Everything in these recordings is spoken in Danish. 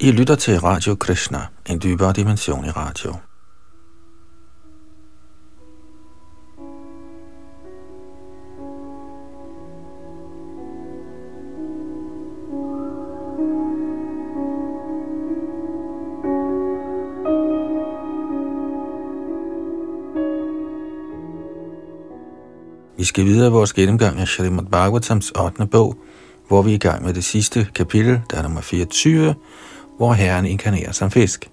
I lytter til Radio Krishna, en dybere dimension i radio. Vi skal videre vores gennemgang af Srimad Bhagavatams 8. bog, hvor vi er i gang med det sidste kapitel, der er nummer 24, hvor Herren inkarnerer som fisk.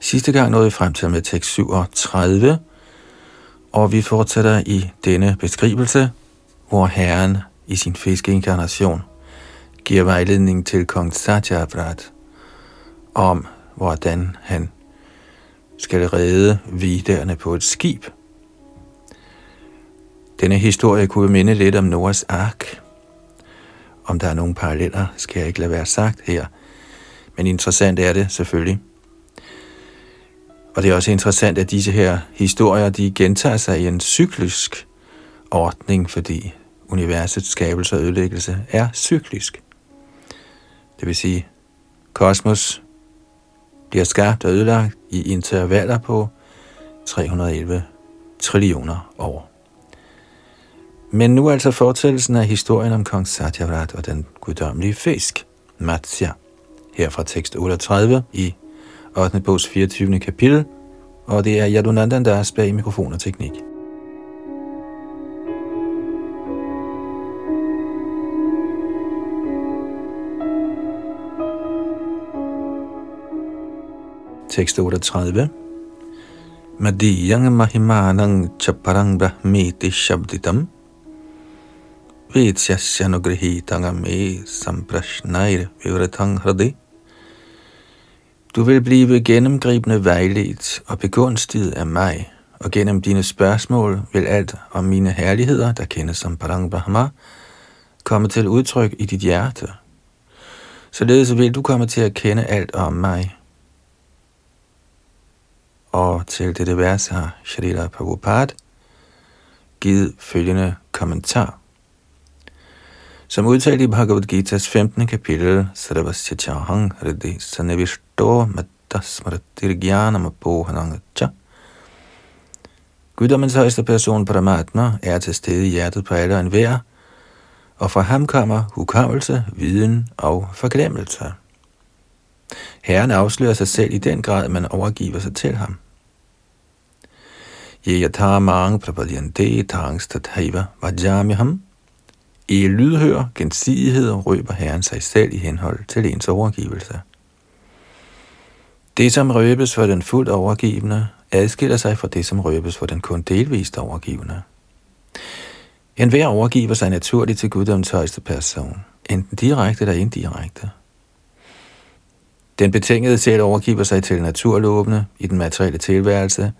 Sidste gang nåede vi frem til med tekst 37, og vi fortsætter i denne beskrivelse, hvor Herren i sin fiskeinkarnation giver vejledning til kong Satyabrat om, hvordan han skal redde viderne på et skib. Denne historie kunne minde lidt om Noahs ark. Om der er nogle paralleller, skal jeg ikke lade være sagt her – men interessant er det selvfølgelig. Og det er også interessant, at disse her historier, de gentager sig i en cyklisk ordning, fordi universets skabelse og ødelæggelse er cyklisk. Det vil sige, kosmos bliver skabt og ødelagt i intervaller på 311 trillioner år. Men nu altså fortællelsen af historien om kong Satyavrat og den guddommelige fisk, Matsya her fra tekst 38 i 8. bogs 24. kapitel, og det er Yadunandan, der er bag mikrofon og teknik. Tekst 38 Madiyang mahimanang chaparang brahmiti shabditam Vetsyasya nugrihitangam e samprashnair vivratang hradi du vil blive gennemgribende vejledt og begunstiget af mig, og gennem dine spørgsmål vil alt om mine herligheder, der kendes som Parang Brahma, komme til udtryk i dit hjerte. Således vil du komme til at kende alt om mig. Og til dette vers har Shrila Prabhupada givet følgende kommentar. Som udtalt i Bhagavad Gita's 15. kapitel, Sarvasya Chahang Riddhi Sanevishto Mattasmratirgyanam Apohanangacha. Guddommens højeste person Paramatma er til stede i hjertet på alle og enhver, og fra ham kommer hukommelse, viden og forglemmelse. Herren afslører sig selv i den grad, man overgiver sig til ham. Yeyatamang prapadyante tangstathaiva vajamiham i lydhør gensidighed røber Herren sig selv i henhold til ens overgivelse. Det, som røbes for den fuldt overgivende, adskiller sig fra det, som røbes for den kun delvist overgivende. En hver overgiver sig naturligt til guddoms højeste person, enten direkte eller indirekte. Den betingede selv overgiver sig til naturlovene i den materielle tilværelse,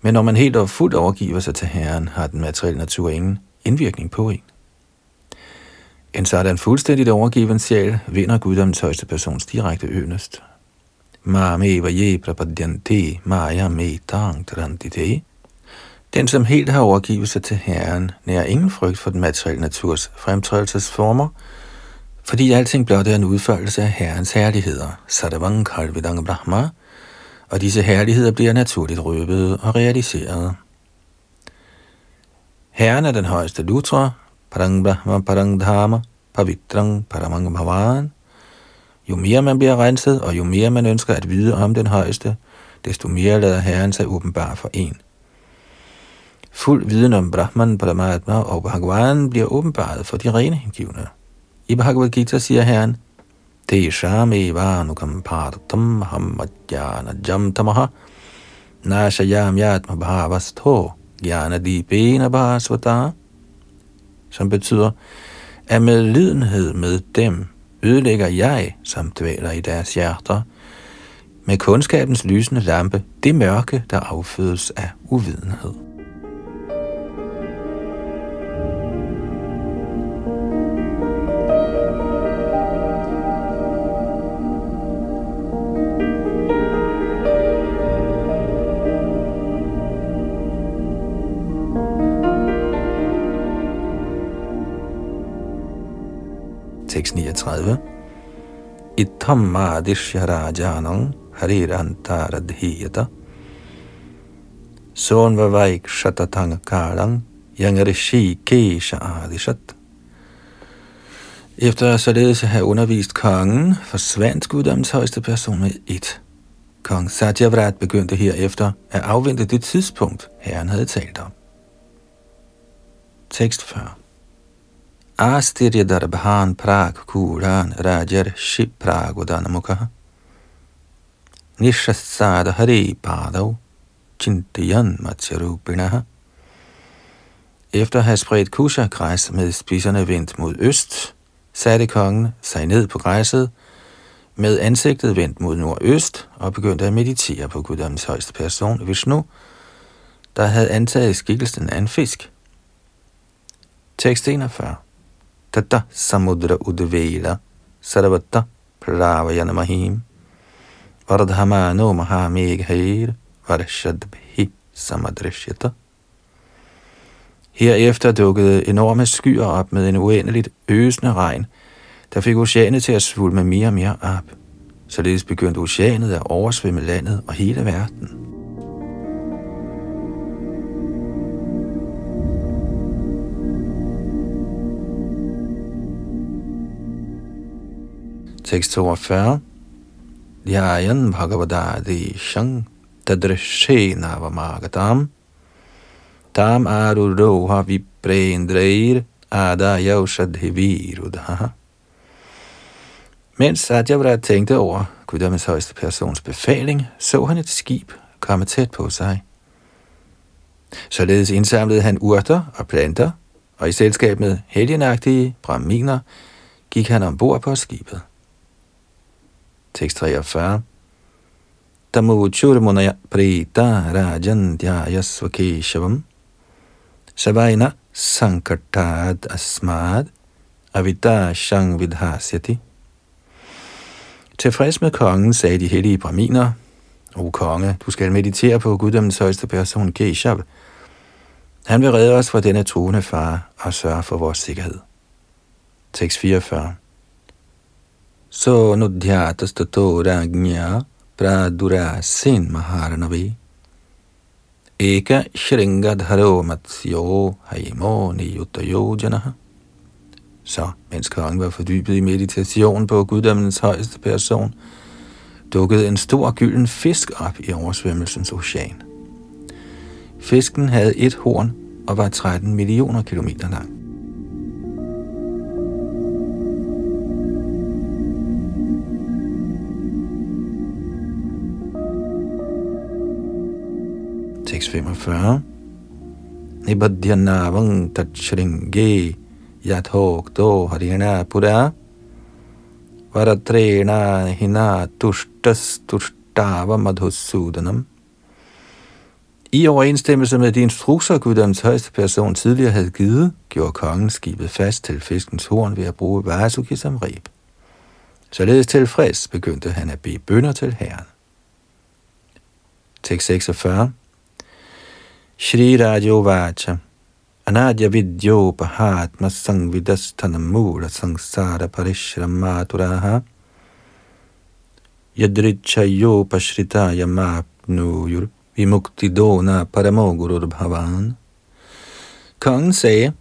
men når man helt og fuldt overgiver sig til Herren, har den materielle natur ingen indvirkning på en. En sådan fuldstændigt overgiven sjæl vinder guddommens højeste persons direkte ønest. Mame vaje prapadyante maya me trantite. Den, som helt har overgivet sig til Herren, nærer ingen frygt for den materielle naturs fremtrædelsesformer, fordi alting blot er en udførelse af Herrens herligheder, Sadavang Kalvidang Brahma, og disse herligheder bliver naturligt røbet og realiseret. Herren er den højeste lutra, Parang Brahma Parang Dharma, Pavitrang Paramang Bhavan. Jo mere man bliver renset, og jo mere man ønsker at vide om den højeste, desto mere lader Herren sig åbenbar for en. Fuld viden om Brahman, Paramatma og Bhagavan bliver åbenbaret for de rene hengivne. I Bhagavad Gita siger Herren, Tesham evanukam partam hammadjana jamtamaha nashayam yatma bhavastho jnana dipena bhasvata som betyder, at med lidenhed med dem ødelægger jeg, som dvæler i deres hjerter, med kundskabens lysende lampe, det mørke, der affødes af uvidenhed. Tekst 39. Brahmadishya Rajanang Harirantaradhiyata Sonvavaik shatatang Kalang Yangarishi Kesha Adishat efter således at have undervist kongen, forsvandt guddommens højeste person med et. Kong Satyavrat begyndte herefter at afvente det tidspunkt, herren havde talt om. Tekst 40 Astirya Darbhan Prag Kuran Rajar Ship Pragodanamuka Nishasada Hari Padav Chintayan Matsarupinaha Efter at have spredt kusha-græs med spidserne vendt mod øst, satte kongen sig ned på græsset med ansigtet vendt mod nordøst og begyndte at meditere på guddommens højeste person, Vishnu, der havde antaget skikkelsen af en fisk. Tekst 41 Tata samudra udvela sarvata pravaya mahim vardhamano mahameghair varshadbhi samadrishyata Herefter dukkede enorme skyer op med en uendeligt øsende regn, der fik oceanet til at svulme mere og mere op. Således begyndte oceanet at oversvømme landet og hele verden. Tekst 42 Dhyayan Bhagavadadi Shang Tadrishe Navamagatam Tam Aruroha Viprendreir Adaya Ushadhivirudha Mens Satyavrat tænkte over guddommens højeste persons befaling, så han et skib komme tæt på sig. Således indsamlede han urter og planter, og i selskab med helgenagtige braminer gik han ombord på skibet. Tekst 43 Tamuchurmunaya prita rajan dhyayasvakeshavam Savaina sankatad asmad. Avita shang vidhasyati Tilfreds med kongen sagde de hellige braminer, O konge, du skal meditere på guddommens højeste person, Keshav. Han vil redde os fra denne truende far og sørge for vores sikkerhed. Tekst 44 So nudhyatas tato ragnya pradura sin maharanavi eka shringadharo matsyo haimo niyutayo janaha så, mens kongen var fordybet i meditation på guddommens højeste person, dukkede en stor gylden fisk op i oversvømmelsens ocean. Fisken havde et horn og var 13 millioner kilometer lang. 6.45. Nibadhyanavang tachringe yathokto harina pura varatrena hina tushtas tushtava madhusudanam. I overensstemmelse med de instrukser, Guddoms højeste person tidligere havde givet, gjorde kongen skibet fast til fiskens horn ved at bruge Vasuki som reb. Således tilfreds begyndte han at bede bønder til herren. Tekst 46 Shri Rajo Vacha Anadya vidyopahatma sangvidasthanamura sangsara parishramaturaha yadrichayopashritaya mapnuyur vimuktidona paramogurur bhavan. Kongen sagde,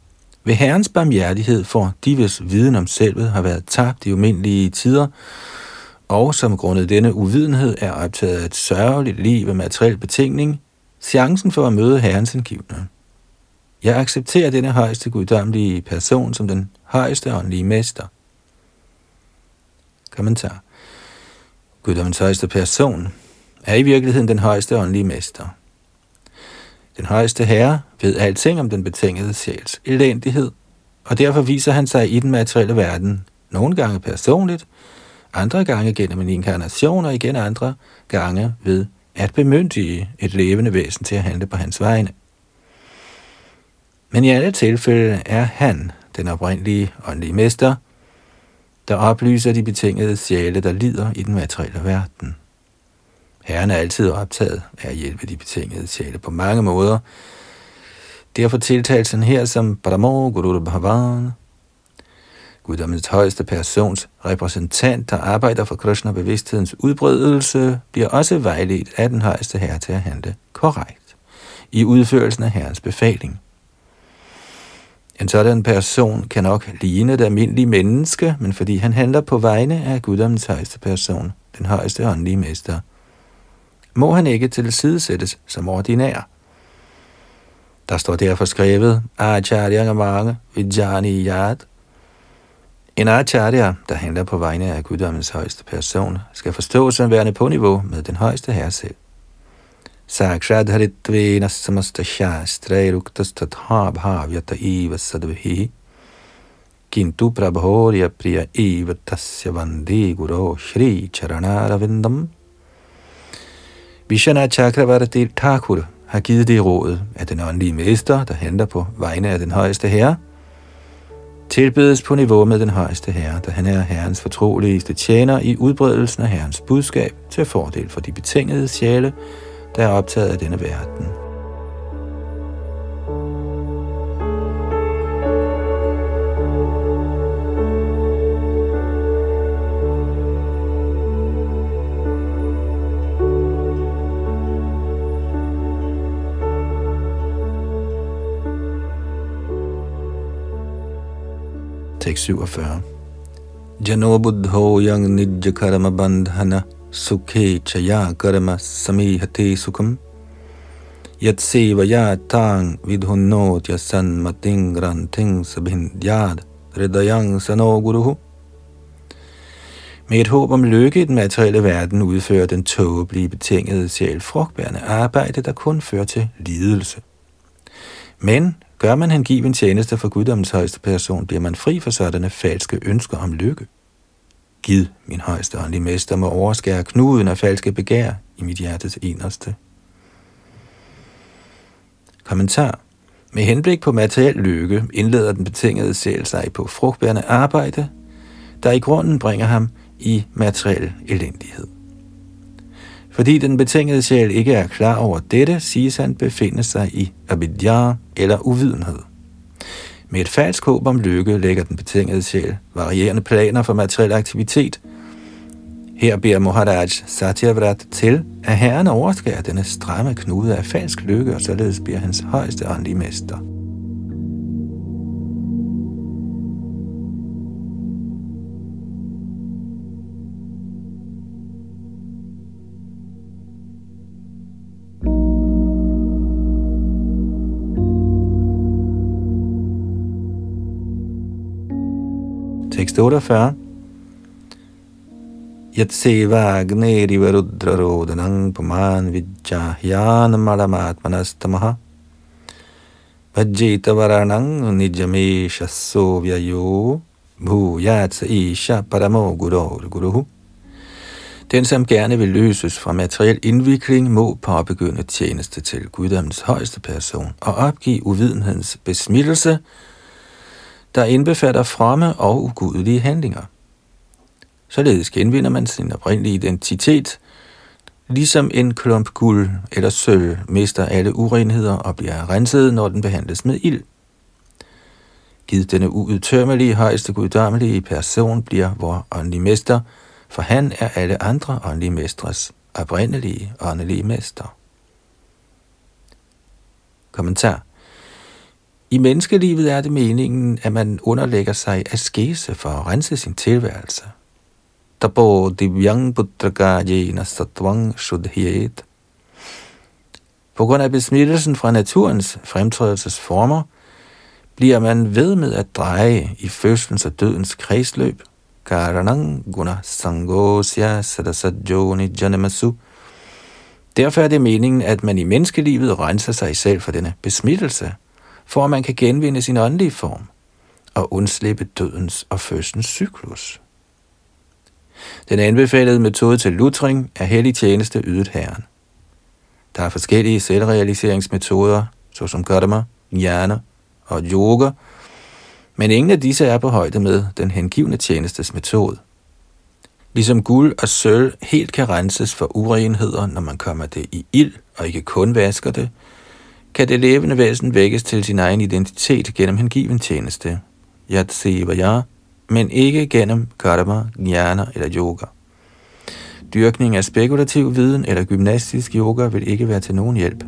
ved Herrens barmhjertighed for de, hvis viden om selvet har været tabt i umindelige tider, og som grundet denne uvidenhed er optaget af et sørgeligt liv af materiel betingning, chancen for at møde Herrens indgivende. Jeg accepterer denne højeste guddommelige person som den højeste åndelige mester. Kommentar. Guddommens højeste person er i virkeligheden den højeste åndelige mester. Den højeste herre ved alting om den betingede sjæls elendighed, og derfor viser han sig i den materielle verden, nogle gange personligt, andre gange gennem en inkarnation, og igen andre gange ved at bemyndige et levende væsen til at handle på hans vegne. Men i alle tilfælde er han, den oprindelige åndelige mester, der oplyser de betingede sjæle, der lider i den materielle verden. Herren er altid optaget af at hjælpe de betingede sjæle på mange måder. Derfor tiltales han her som Paramo Guru Bhavan. Guddommens højeste persons repræsentant, der arbejder for Krishna bevidsthedens udbredelse, bliver også vejledt af den højeste herre til at handle korrekt i udførelsen af herrens befaling. En sådan person kan nok ligne et almindeligt menneske, men fordi han handler på vegne af Guddommens højeste person, den højeste åndelige mester, må han ikke tilsidesættes som ordinær. Der står derfor skrevet, Acharya mange Vijani Yad. En acharya, der handler på vegne af Guddommens højeste person, skal forstås som værende på niveau med den højeste herre selv. Sakshat haritvena samasta shastra ruktas tatha bhavyata iva sadvihi kintu prabhorya priya iva tasya vande guru shri charanaravindam Vishana Chakravarti Thakur har givet det råd, at den åndelige mester, der handler på vegne af den højeste herre, tilbedes på niveau med den højeste herre, da han er herrens fortroligste tjener i udbredelsen af herrens budskab til fordel for de betingede sjæle, der er optaget af denne verden. Tekst 47. Jano buddho yang nidja karma bandhana sukhe chaya karma samihate sukham yat sevaya tang vidhunnot yasan mating granting sabhindyad hridayang sano guruhu. Med et håb om lykke i den materielle verden udfører den tåbelige betingede sjæl frugtbærende arbejde, der kun fører til lidelse. Men Gør man hengiven tjeneste for guddommens højeste person, bliver man fri for sådanne falske ønsker om lykke. Gid, min højeste åndelige mester, må overskære knuden af falske begær i mit hjertes eneste. Kommentar. Med henblik på materiel lykke indleder den betingede sjæl sig på frugtbærende arbejde, der i grunden bringer ham i materiel elendighed. Fordi den betingede sjæl ikke er klar over dette, siges han befinde sig i avidya eller uvidenhed. Med et falsk håb om lykke lægger den betingede sjæl varierende planer for materiel aktivitet. Her beder Muharaj Satyavrat til, at herren overskærer denne stramme knude af falsk lykke, og således bliver hans højeste åndelige mester. Tekst 48. Yat seva agneri varudra rodanang puman vijjahyan malamatmanastamaha vajjita varanang nijamesha sovyayo bhuyat isha paramo gurur guruhu. Den, som gerne vil løses fra materiel indvikling, må påbegynde tjeneste til guddommens højeste person og opgive uvidenhedens besmittelse, der indbefatter fromme og ugudelige handlinger. Således genvinder man sin oprindelige identitet, ligesom en klump guld eller sølv mister alle urenheder og bliver renset, når den behandles med ild. Givet denne uudtømmelige højeste guddommelige person bliver vor åndelige mester, for han er alle andre åndelige mestres oprindelige åndelige mester. Kommentar i menneskelivet er det meningen, at man underlægger sig askese for at rense sin tilværelse. Tapo divyang putragajena satvang shudhyet. På grund af besmittelsen fra naturens fremtrædelsesformer, bliver man ved med at dreje i fødselens og dødens kredsløb. Karanang guna sangosya sadasajoni janamasu. Derfor er det meningen, at man i menneskelivet renser sig selv for denne besmittelse – for at man kan genvinde sin åndelige form og undslippe dødens og fødsens cyklus. Den anbefalede metode til lutring er hellig tjeneste ydet herren. Der er forskellige selvrealiseringsmetoder, såsom karma, jnana og yoga, men ingen af disse er på højde med den hengivne tjenestes metode. Ligesom guld og sølv helt kan renses for urenheder, når man kommer det i ild og ikke kun vasker det, kan det levende væsen vækkes til sin egen identitet gennem hengiven tjeneste. Yat seva ya, men ikke gennem karma, jnana eller yoga. Dyrkning af spekulativ viden eller gymnastisk yoga vil ikke være til nogen hjælp.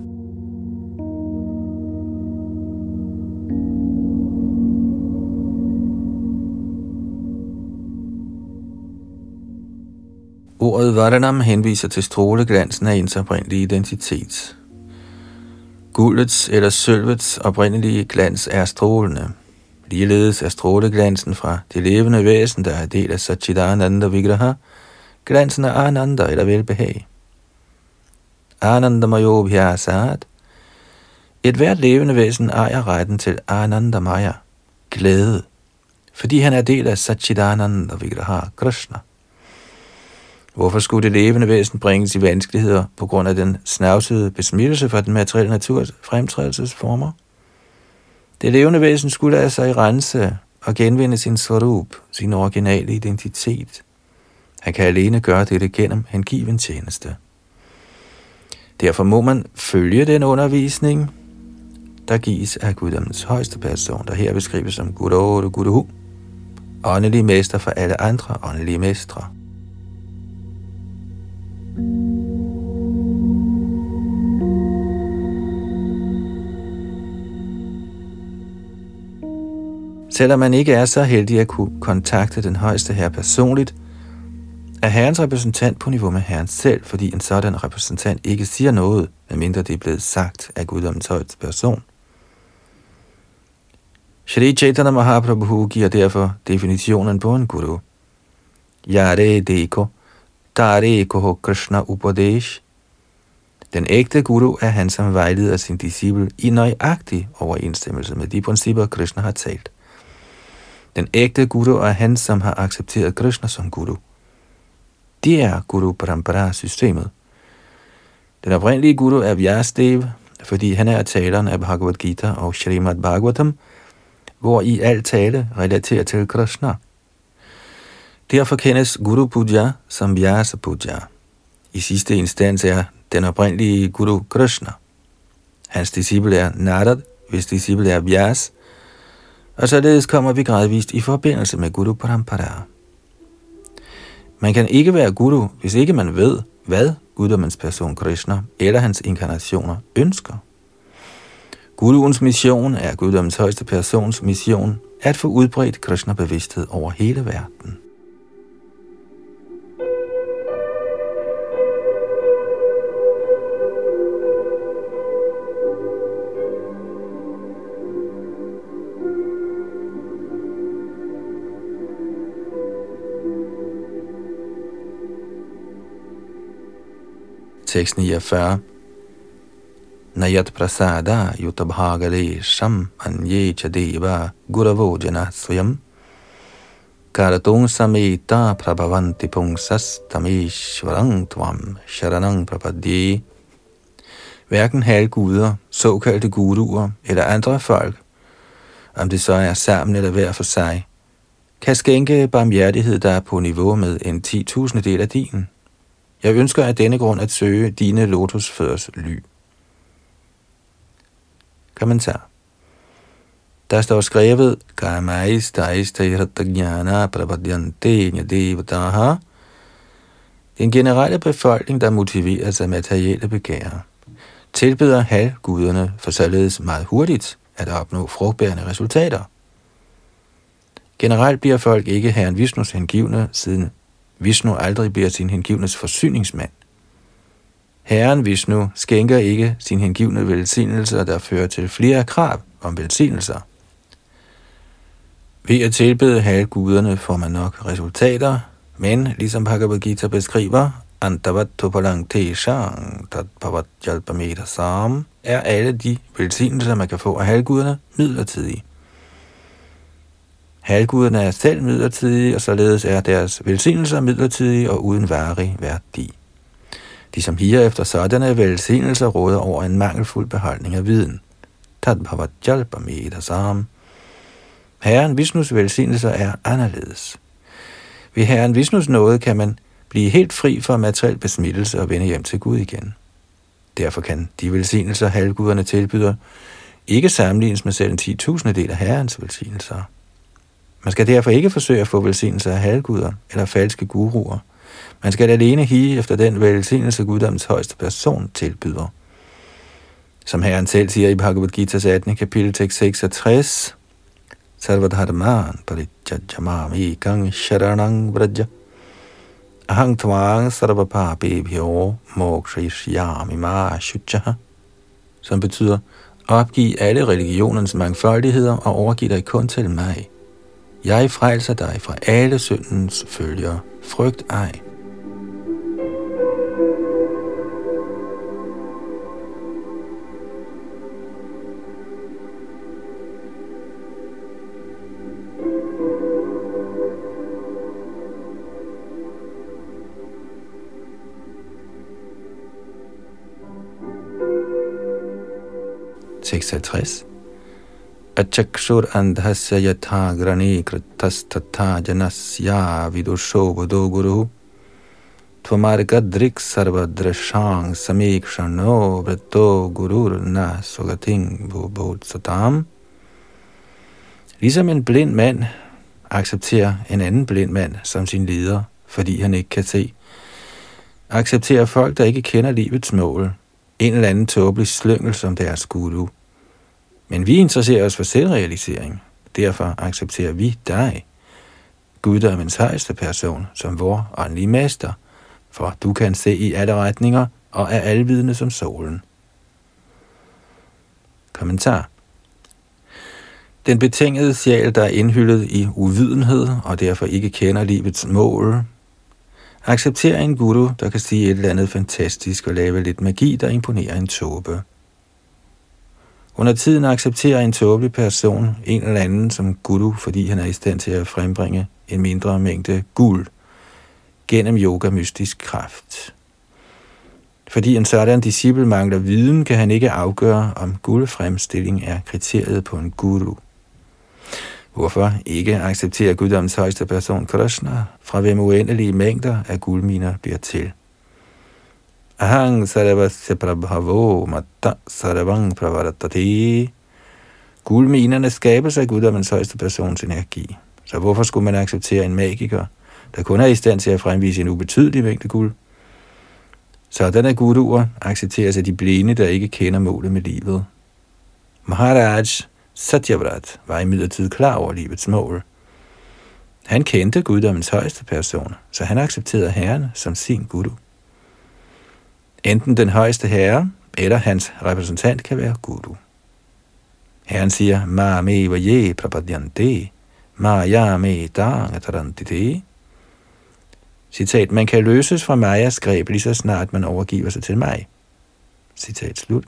Ordet Varanam henviser til stråleglansen af ens oprindelige identitet. Guldets eller sølvets oprindelige glans er strålende. Ligeledes er stråleglansen fra det levende væsen, der er del af Satchidananda Vigraha, glansen af Ananda eller velbehag. Anandamaya Et hvert levende væsen ejer retten til Anandamaya, glæde, fordi han er del af Satchidananda Vigraha, Krishna. Hvorfor skulle det levende væsen bringes i vanskeligheder på grund af den snavsede besmittelse fra den materielle naturs fremtrædelsesformer? Det levende væsen skulle lade sig rense og genvinde sin svarup, sin originale identitet. Han kan alene gøre dette gennem hengiven tjeneste. Derfor må man følge den undervisning, der gives af Guddommens højeste person, der her beskrives som Gud og åndelig mester for alle andre åndelige mestre. Selvom man ikke er så heldig at kunne kontakte den højeste herre personligt, er herrens repræsentant på niveau med herren selv, fordi en sådan repræsentant ikke siger noget, medmindre det er blevet sagt af guddommens højeste person. Shri Chaitanya Mahaprabhu giver derfor definitionen på en guru. Yare deko, tare koho Krishna Upadesh. Den ægte guru er han, som vejleder sin disciple i nøjagtig overensstemmelse med de principper, Krishna har talt. Den ægte guru er han, som har accepteret Krishna som guru. Det er Guru Parampara-systemet. Den oprindelige guru er Vyasdev, fordi han er taleren af Bhagavad Gita og Srimad Bhagavatam, hvor i alt tale relaterer til Krishna. Derfor kendes Guru Puja som Vyasa Puja. I sidste instans er den oprindelige Guru Krishna. Hans disciple er Narad, hvis disciple er Vyas, og således kommer vi gradvist i forbindelse med Guru Parampara. Man kan ikke være guru, hvis ikke man ved, hvad guddommens person Krishna eller hans inkarnationer ønsker. Guruens mission er guddommens højeste persons mission at få udbredt Krishna-bevidsthed over hele verden. Tekst 49. Nayat prasada yutabhagale sham anye chadeva guravo jana swayam karatung sameta prabhavanti pungsas tamishvarang tvam sharanang prapadye Hverken halvguder, såkaldte guruer eller andre folk, om det så er sammen eller hver for sig, kan skænke barmhjertighed, der er på niveau med en 10.000 del af din. Jeg ønsker af denne grund at søge dine lotusfødders ly. Kommentar. Der står skrevet, Kamais taista iratagyana prapadyante nyadevataha. Den generelle befolkning, der motiveres af materielle begær, tilbeder halvguderne for således meget hurtigt at opnå frugtbærende resultater. Generelt bliver folk ikke herren Vishnus hengivne, siden Vishnu aldrig bliver sin hengivnes forsyningsmand. Herren Vishnu skænker ikke sin hengivne velsignelser, der fører til flere krav om velsignelser. Ved at tilbede halvguderne får man nok resultater, men ligesom Bhagavad Gita beskriver, Antavat Topalang Teshang Tat Pavat Sam, er alle de velsignelser, man kan få af halvguderne, midlertidige. Halvguderne er selv midlertidige, og således er deres velsignelser midlertidige og uden varig værdi. De som higer efter sådanne velsignelser råder over en mangelfuld beholdning af viden. Herren Vishnus velsignelser er anderledes. Ved Herren Vishnus nåde kan man blive helt fri for materiel besmittelse og vende hjem til Gud igen. Derfor kan de velsignelser, halvguderne tilbyder, ikke sammenlignes med selv en 10.000 del af Herrens velsignelser. Man skal derfor ikke forsøge at få velsignelse af halvguder eller falske guruer. Man skal alene hige efter den velsignelse, guddommens højeste person tilbyder. Som Herren selv siger i Bhagavad Gita's 18. kapitel tekst 66, Sarvadharman parijajamami gang sharanang vraja ahang tvang sarvapapebhyo mokshishyami ma shuchaha som betyder opgiv alle religionens mangfoldigheder og overgiv dig kun til mig. Jeg frelser dig fra alle syndens følger. Frygt ej. Tekst 50 अचक्षुरन्धस्य यथा ग्रणीकृतस्तथा जनस्या विदुषो वधो गुरुः। त्वमार्गदृक् सर्वदृशां समीक्षणो वृत्तो गुरुर्न स्वगतिं भूभूत्सताम् Ligesom en blind mand accepterer en anden blind mand som sin leder, fordi han ikke kan se, accepterer folk, der ikke kender livets mål, en eller anden tåbelig slyngel som deres guru – men vi interesserer os for selvrealisering. Derfor accepterer vi dig, guddommens højeste person, som vor åndelige mester, for du kan se i alle retninger og er alvidende som solen. Kommentar Den betingede sjæl, der er indhyllet i uvidenhed og derfor ikke kender livets mål, accepterer en guru, der kan sige et eller andet fantastisk og lave lidt magi, der imponerer en tåbe. Under tiden accepterer en tåbelig person en eller anden som guru, fordi han er i stand til at frembringe en mindre mængde guld gennem yoga mystisk kraft. Fordi en sådan disciple mangler viden, kan han ikke afgøre, om guldfremstilling er kriteriet på en guru. Hvorfor ikke acceptere guddommens højeste person Krishna, fra hvem uendelige mængder af guldminer bliver til? Ahang sarvasya prabhavo matta sarvang pravartati. Guldminerne skabes af guddommens højeste persons energi. Så hvorfor skulle man acceptere en magiker, der kun er i stand til at fremvise en ubetydelig mængde guld? Sådanne guruer accepteres af de blinde, der ikke kender målet med livet. Maharaj Satyavrat var imidlertid klar over livets mål. Han kendte guddommens højeste person, så han accepterede Herren som sin guru. Enten den højeste herre, eller hans repræsentant kan være guru. Herren siger, Ma me vaje prapadyante, ma ya me dangatarantite. Citat, man kan løses fra Majas greb lige så snart man overgiver sig til mig. Citat slut.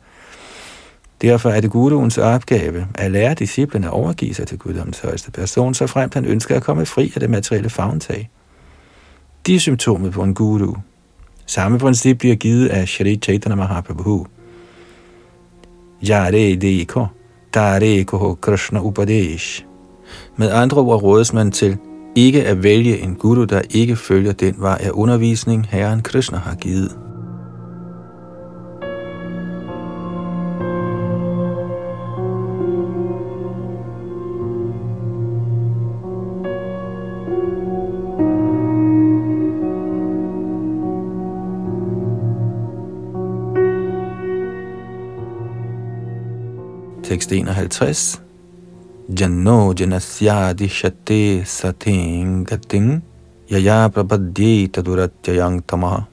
Derfor er det guruens opgave at lære disciplene at overgive sig til guddommens højeste person, så fremt han ønsker at komme fri af det materielle fagntag. De er symptomet på en guru, Samme princip bliver givet af Shri Chaitanya Mahaprabhu. Yare deko, tare ko Krishna Upadesh. Med andre ord rådes man til ikke at vælge en guru, der ikke følger den vej af undervisning, Herren Krishna har givet. Tekst 51. Janno janasyadi shate sating gating yaya prabhadye taduratyayang tamaha.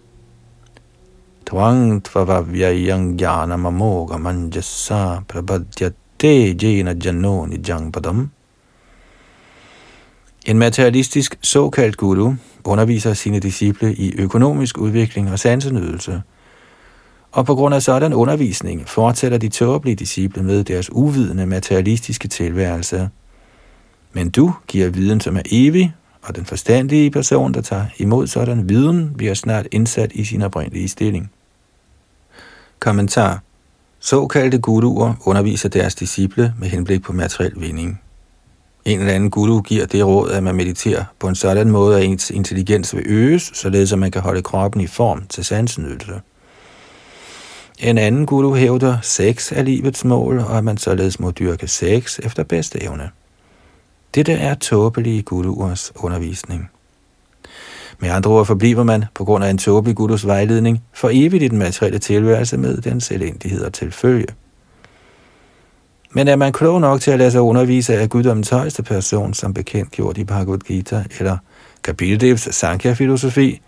Tvang tvavavyayang jnana mamoga manjasa prabhadyate jena janno nijang padam. En materialistisk såkaldt guru underviser sine disciple i økonomisk udvikling og sansenydelse – og på grund af sådan undervisning fortsætter de tåbelige disciple med deres uvidende materialistiske tilværelse. Men du giver viden, som er evig, og den forstandige person, der tager imod sådan viden, bliver snart indsat i sin oprindelige stilling. Kommentar. Såkaldte guruer underviser deres disciple med henblik på materiel vinding. En eller anden guru giver det råd, at man mediterer på en sådan måde, at ens intelligens vil øges, således at man kan holde kroppen i form til sansenydelse. En anden guru hævder, sex er livets mål, og at man således må dyrke sex efter bedste evne. Dette er tåbelige guruers undervisning. Med andre ord forbliver man, på grund af en tåbelig gurus vejledning, for evigt i den materielle tilværelse med den selvindighed og tilfølge. Men er man klog nok til at lade sig undervise af guddommens højeste person, som bekendt gjort i Bhagavad Gita, eller Kapildevs Sankhya-filosofi,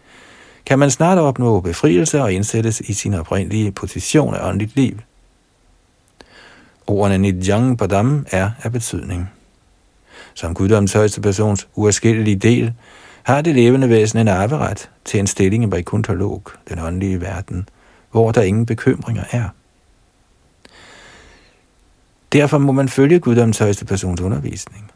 kan man snart opnå befrielse og indsættes i sin oprindelige position af åndeligt liv. Ordene Nidjang Padam er af betydning. Som guddoms højeste persons uafskillelige del, har det levende væsen en arveret til en stilling i Vaikunthalok, den åndelige verden, hvor der ingen bekymringer er. Derfor må man følge guddoms højeste persons undervisning.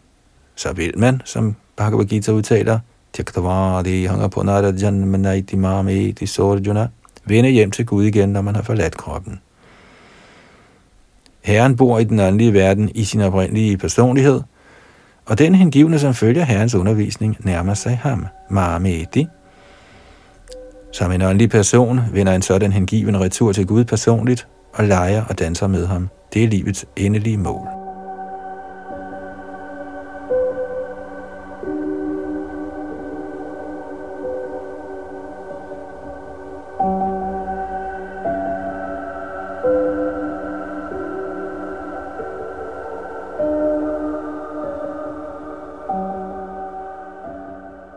Så vil man, som Bhagavad Gita udtaler, Tyaktavadi hanger på Narajanmanaiti Mameti Sorjuna, vende hjem til Gud igen, når man har forladt kroppen. Herren bor i den åndelige verden i sin oprindelige personlighed, og den hengivne, som følger Herrens undervisning, nærmer sig ham, Mameti. Som en åndelig person vender en sådan hengiven retur til Gud personligt og leger og danser med ham. Det er livets endelige mål.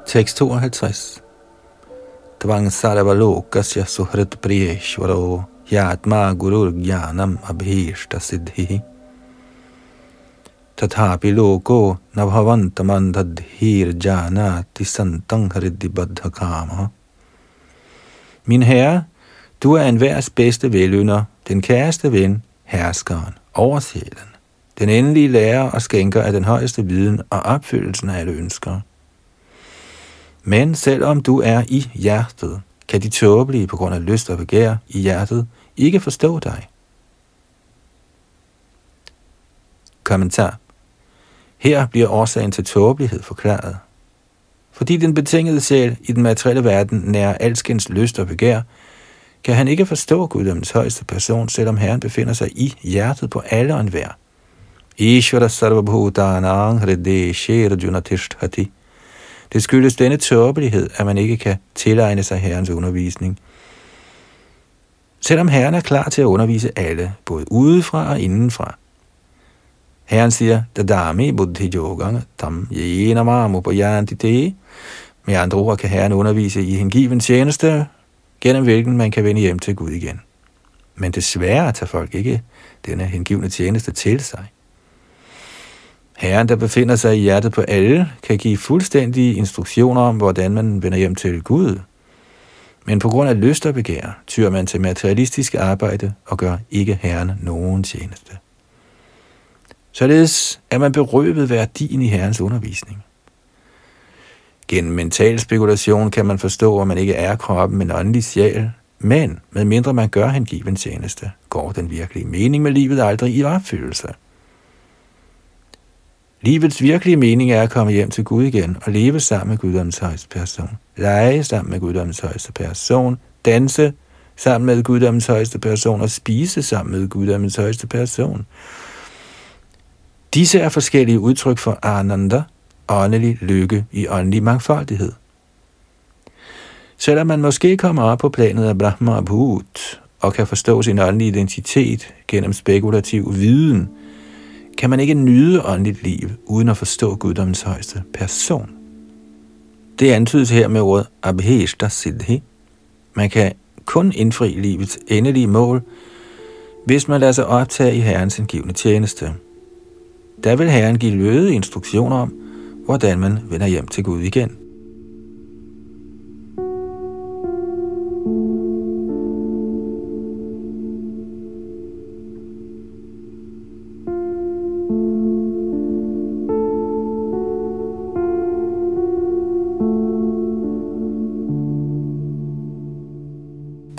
Tekst 52 Tvang sarvalokasya suhrit priyeshvaro yatma gurur jnanam abhishta siddhi tathapi loko nabhavantamandadhir janati santang tisantang kama. Min herre, du er en værs bedste velynder, den kæreste ven, herskeren, oversjælen, den endelige lærer og skænker af den højeste viden og opfyldelsen af alle ønsker. Men selvom du er i hjertet, kan de tåbelige på grund af lyst og begær i hjertet ikke forstå dig. Kommentar. Her bliver årsagen til tåbelighed forklaret. Fordi den betingede sjæl i den materielle verden nærer alskens lyst og begær, kan han ikke forstå guddommens højeste person, selvom Herren befinder sig i hjertet på alle og enhver. Ishvara sarvabhutanang hride shirjuna. Det skyldes denne tåbelighed, at man ikke kan tilegne sig Herrens undervisning. Selvom Herren er klar til at undervise alle, både udefra og indenfra. Herren siger, Dadami buddhi yogang tam yena mamu te. Med andre ord kan Herren undervise i hengiven tjeneste, gennem hvilken man kan vende hjem til Gud igen. Men desværre tager folk ikke denne hengivne tjeneste til sig. Herren, der befinder sig i hjertet på alle, kan give fuldstændige instruktioner om, hvordan man vender hjem til Gud. Men på grund af lyst og begær, tyr man til materialistisk arbejde og gør ikke Herren nogen tjeneste. Således er man berøvet værdien i Herrens undervisning. Gennem mental spekulation kan man forstå, at man ikke er kroppen, men åndelig sjæl, men medmindre man gør hengiven tjeneste, går den virkelige mening med livet aldrig i opfyldelse. Livets virkelige mening er at komme hjem til Gud igen og leve sammen med Guddoms højeste person. Lege sammen med Guddoms højeste person. Danse sammen med Guddoms højeste person og spise sammen med Guddoms højeste person. Disse er forskellige udtryk for ananda, åndelig lykke i åndelig mangfoldighed. Selvom man måske kommer op på planet af Brahma og Bhut og kan forstå sin åndelige identitet gennem spekulativ viden – kan man ikke nyde åndeligt liv, uden at forstå guddommens højeste person. Det antydes her med ordet abheshta siddhi. Man kan kun indfri livets endelige mål, hvis man lader sig optage i Herrens indgivende tjeneste. Der vil Herren give løde instruktioner om, hvordan man vender hjem til Gud igen.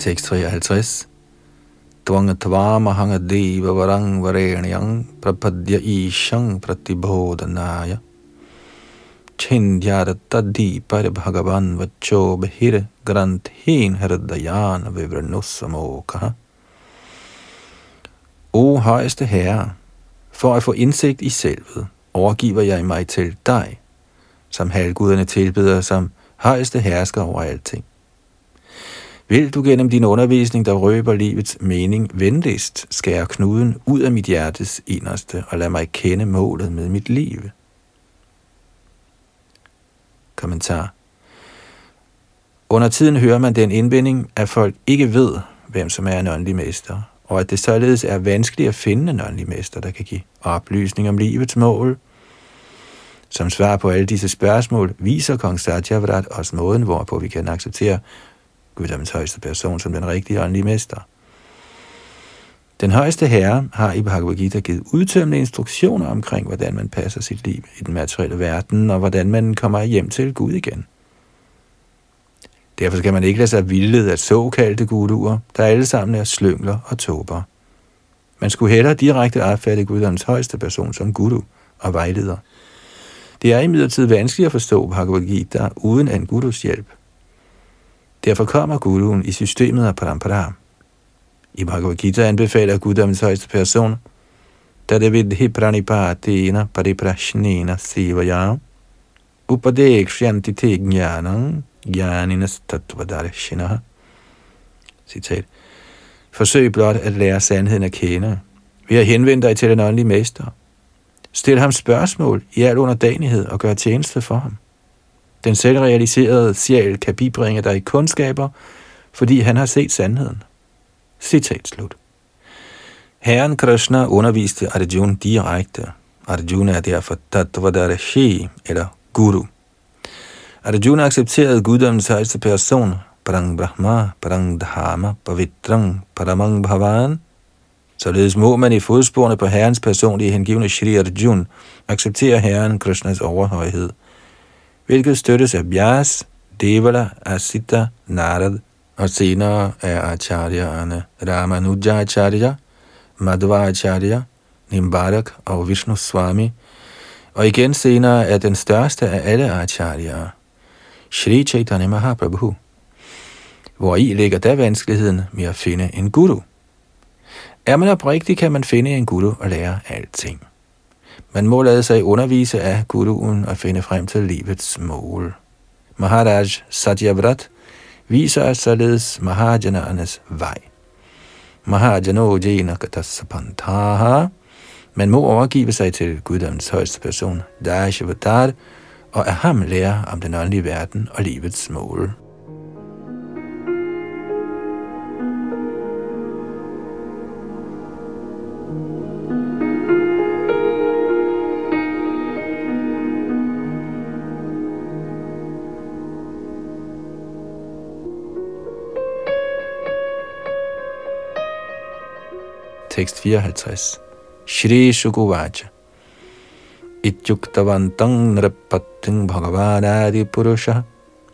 Tekst 53. Tvangtva mahangadeva varang varenyang prapadya ishang pratibodhanaya par bhagavan vacho behir granthin hridayan vivranusamoka. O højeste herre, for at få indsigt i selvet, overgiver jeg mig til dig, som halvguderne tilbeder som højeste hersker over alting. Vil du gennem din undervisning, der røber livets mening, venligst skære knuden ud af mit hjertes inderste og lad mig kende målet med mit liv? Kommentar Under tiden hører man den indvending, at folk ikke ved, hvem som er en åndelig mester, og at det således er vanskeligt at finde en åndelig mester, der kan give oplysning om livets mål. Som svar på alle disse spørgsmål viser kong Satyavrat os måden, hvorpå vi kan acceptere guddommens højeste person som den rigtige åndelige mester. Den højeste herre har i Bhagavad Gita givet udtømmende instruktioner omkring, hvordan man passer sit liv i den materielle verden, og hvordan man kommer hjem til Gud igen. Derfor skal man ikke lade sig vildlede af såkaldte guduer, der alle sammen er slyngler og tåber. Man skulle hellere direkte opfatte guddommens højeste person som guru og vejleder. Det er imidlertid vanskeligt at forstå Bhagavad Gita uden en gurus hjælp. Derfor kommer guruen i systemet af parampara. I Bhagavad Gita anbefaler guddommens højeste person, da det vidhi pranipatina pariprashnena sivaya, upadekshanti te jnanam jnaninas tattvadarshinaha. Citat. Forsøg blot at lære sandheden at kende, ved at henvende dig til den åndelige mester. Stil ham spørgsmål i al underdanighed og gør tjeneste for ham. Den selvrealiserede sjæl kan bibringe dig kundskaber, fordi han har set sandheden. Citat slut. Herren Krishna underviste Arjuna direkte. Arjuna er derfor Tattvadarashi, eller Guru. Arjuna accepterede guddommens højeste person, Parang Brahma, Parang Dharma, Pavitrang, Paramang Bhavan. Således må man i fodsporene på herrens personlige hengivne Shri Arjuna acceptere herren Krishnas overhøjhed – hvilket støttes af Vyas, Devala, Asita, Narad og senere af Acharya Madva Acharya Nimbarak og Vishnu Swami, og igen senere af den største af alle acharyaer, Shri Chaitanya Mahaprabhu. Hvor i ligger der vanskeligheden med at finde en guru. Er man oprigtig, kan man finde en guru og lære alting. Man må lade sig undervise af guruen og finde frem til livets mål. Maharaj Satyavrat viser os således Mahajanaernes vej. Mahajano jena katasapantaha. Man må overgive sig til guddommens højeste person, Dashavatar, og af ham lære om den åndelige verden og livets mål. Tekst 54. Shri Shukuvacha. Ityuktavantang nrapatting bhagavanadi purusha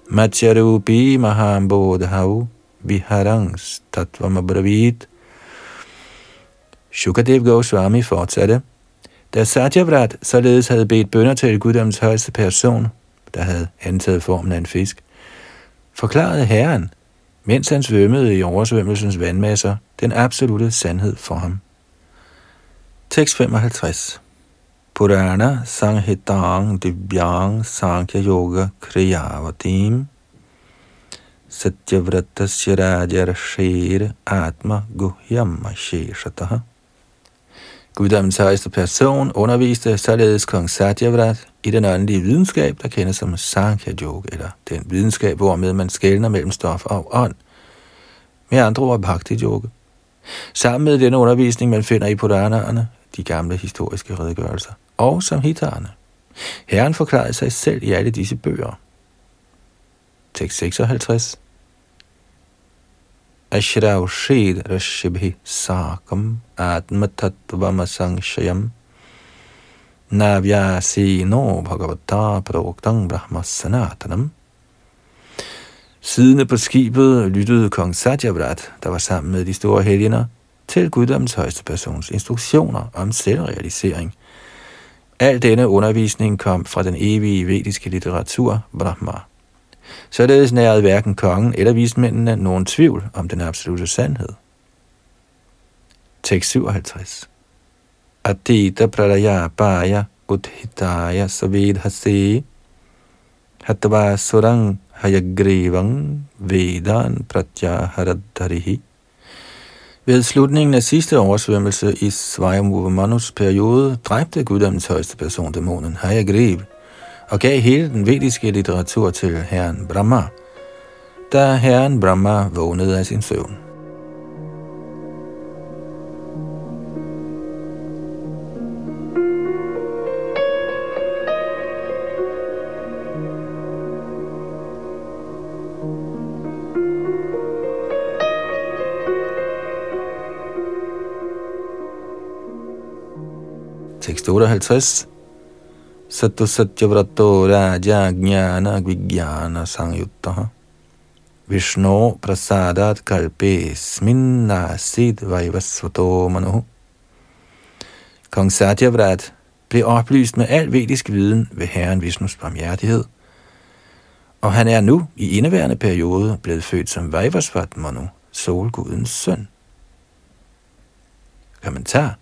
matyarupi mahambodhav viharangs tattvamabravit. Shukadev Goswami fortsatte. Da Satyavrat således havde bedt bønder til guddoms højeste person, der havde antaget formen af en fisk, forklarede Herren, mens han svømmede i oversvømmelsens vandmasser, den absolute sandhed for ham. Tekst 55 Purana Sanghitang Divyang Sankhya Yoga Kriyavatim Satyavratasya Rajarashir Atma Guhyam Sheshataha Guddommen højeste person underviste således kong Satyavrat i den åndelige videnskab, der kendes som Sankhya Yoga, eller den videnskab, hvormed man skældner mellem stof og ånd. Med andre ord Bhakti Yoga. Sammen med denne undervisning, man finder i Puranaerne, de gamle historiske redegørelser, og som hitarerne. Herren forklarede sig selv i alle disse bøger. Tekst 56 Ashrav Shid Rashibhi Sakam Atmatatvama Sangshayam no Bhagavata Pradoktang Brahma Sanatanam Siddende på skibet lyttede kong Satyavrat, der var sammen med de store helgener, til guddommens højeste persons instruktioner om selvrealisering. Al denne undervisning kom fra den evige vediske litteratur, Brahma. Således nærede hverken kongen eller vismændene nogen tvivl om den absolute sandhed. Tekst 57 Atita pralaya paya udhitaya savidhase hatva surang hayagrivang vedan pratyaharadharihi. Ved slutningen af sidste oversvømmelse i Svajamurmanus periode dræbte guddommens højeste person, dæmonen Hayagriv, og gav hele den vediske litteratur til herren Brahma, da herren Brahma vågnede af sin søvn. Tekst 58. Sattu Satyavrato Raja gnana Vijnana Sangyutta Vishnu Prasadat Kalpe Sminna Sid Vaivasvato Manu Kong Satyavrat blev oplyst med al vedisk viden ved Herren Vishnus barmhjertighed, og han er nu i indeværende periode blevet født som Vajvasvat Manu, solgudens søn. Kommentar.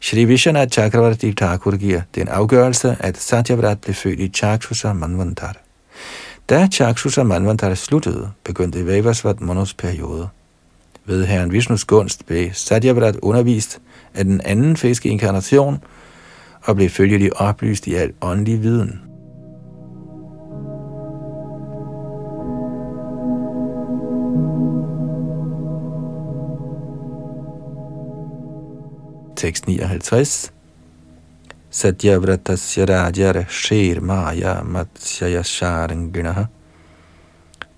Shri Vishwanath Chakravarti Thakur giver den afgørelse, at Satyavrat blev født i Chakshusa Manvantara. Da Chakshusa Manvantara sluttede, begyndte Vavasvat Monos periode. Ved herren Vishnus gunst blev Satyavrat undervist af den anden fiskeinkarnation og blev følgelig oplyst i al åndelig viden. Tekst 59. Satyavratasya rajar shir maya matsyaya sharanginaha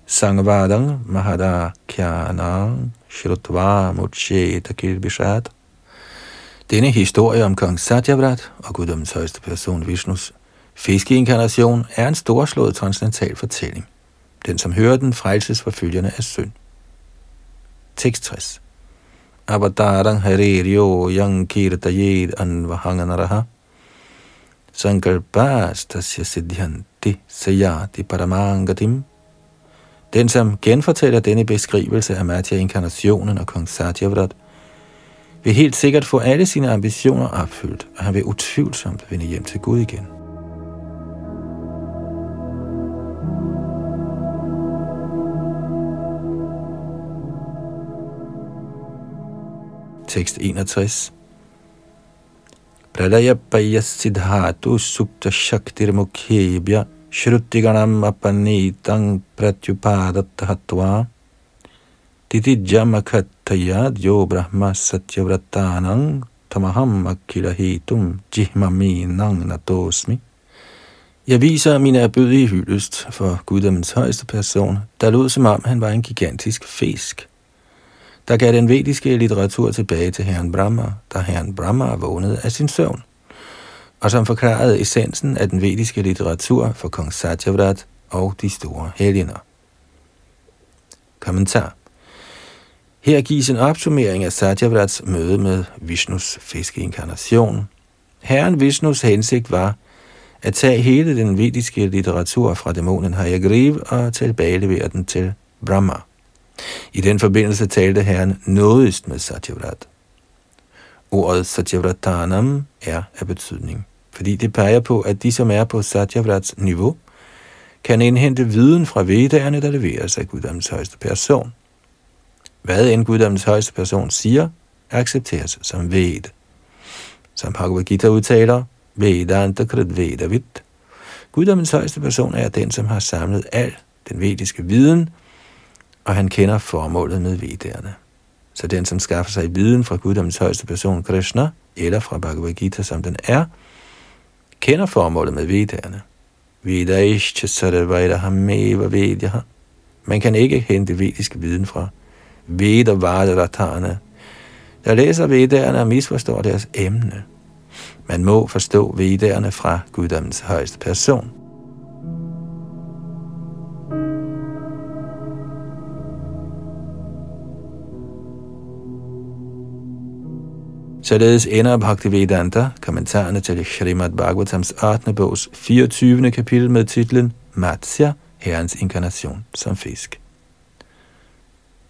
sangvadang mahada kyanang shrutva mucheta Kirbishat Denne historie om kong Satyavrat og guddommens højeste person Vishnus fiskeinkarnation er en storslået transcendental fortælling. Den, som hører den, frelses for følgerne af synd. Tekst 60 avatarang hariryo yang kirtayed anvahanganaraha sankalpastasya siddhyanti sayati paramangatim. Den, som genfortæller denne beskrivelse af Matya-inkarnationen og kong Satyavrat, vil helt sikkert få alle sine ambitioner opfyldt, og han vil utvivlsomt vende hjem til Gud igen. Tekst 61. Pralaya paya siddhatu sukta shaktir mukhebya shrutiganam apanitang pratyupadattahatva titi jamakhattaya jo brahma satyavratanang tamaham akkilahitum jihmami nang natosmi. Jeg viser min erbødige hyldest for guddommens højeste person, der lød som om han var en gigantisk fisk der gav den vediske litteratur tilbage til herren Brahma, da herren Brahma vågnede af sin søvn, og som forklarede essensen af den vediske litteratur for kong Satyavrat og de store helgener. Kommentar Her gives en opsummering af Satyavrats møde med Vishnus fiskeinkarnation. Herren Vishnus hensigt var at tage hele den vediske litteratur fra dæmonen Hayagriv og tilbagelevere den til Brahma. I den forbindelse talte herren nådigst med Satyavrat. Ordet Satyavratanam er af betydning, fordi det peger på, at de, som er på Satyavrats niveau, kan indhente viden fra vedderne, der leveres af Guddoms højeste person. Hvad en Guddoms højeste person siger, accepteres som ved. Som Bhagavad Gita udtaler, Vedanta Krit Vedavit. Guddommens højeste person er den, som har samlet al den vediske viden, og han kender formålet med vedderne. Så den, som skaffer sig viden fra guddommens højeste person, Krishna, eller fra Bhagavad Gita, som den er, kender formålet med vedderne. Vedaishcha sarvaidaham vedyaha. Man kan ikke hente vedisk viden fra Veda Vadaratana. Der læser vedderne og misforstår deres emne. Man må forstå vedderne fra guddommens højeste person. Således ender Bhaktivedanta, kommentarerne til Srimad Bhagavatams 8. bogs 24. kapitel med titlen Matsya, Herrens inkarnation som fisk.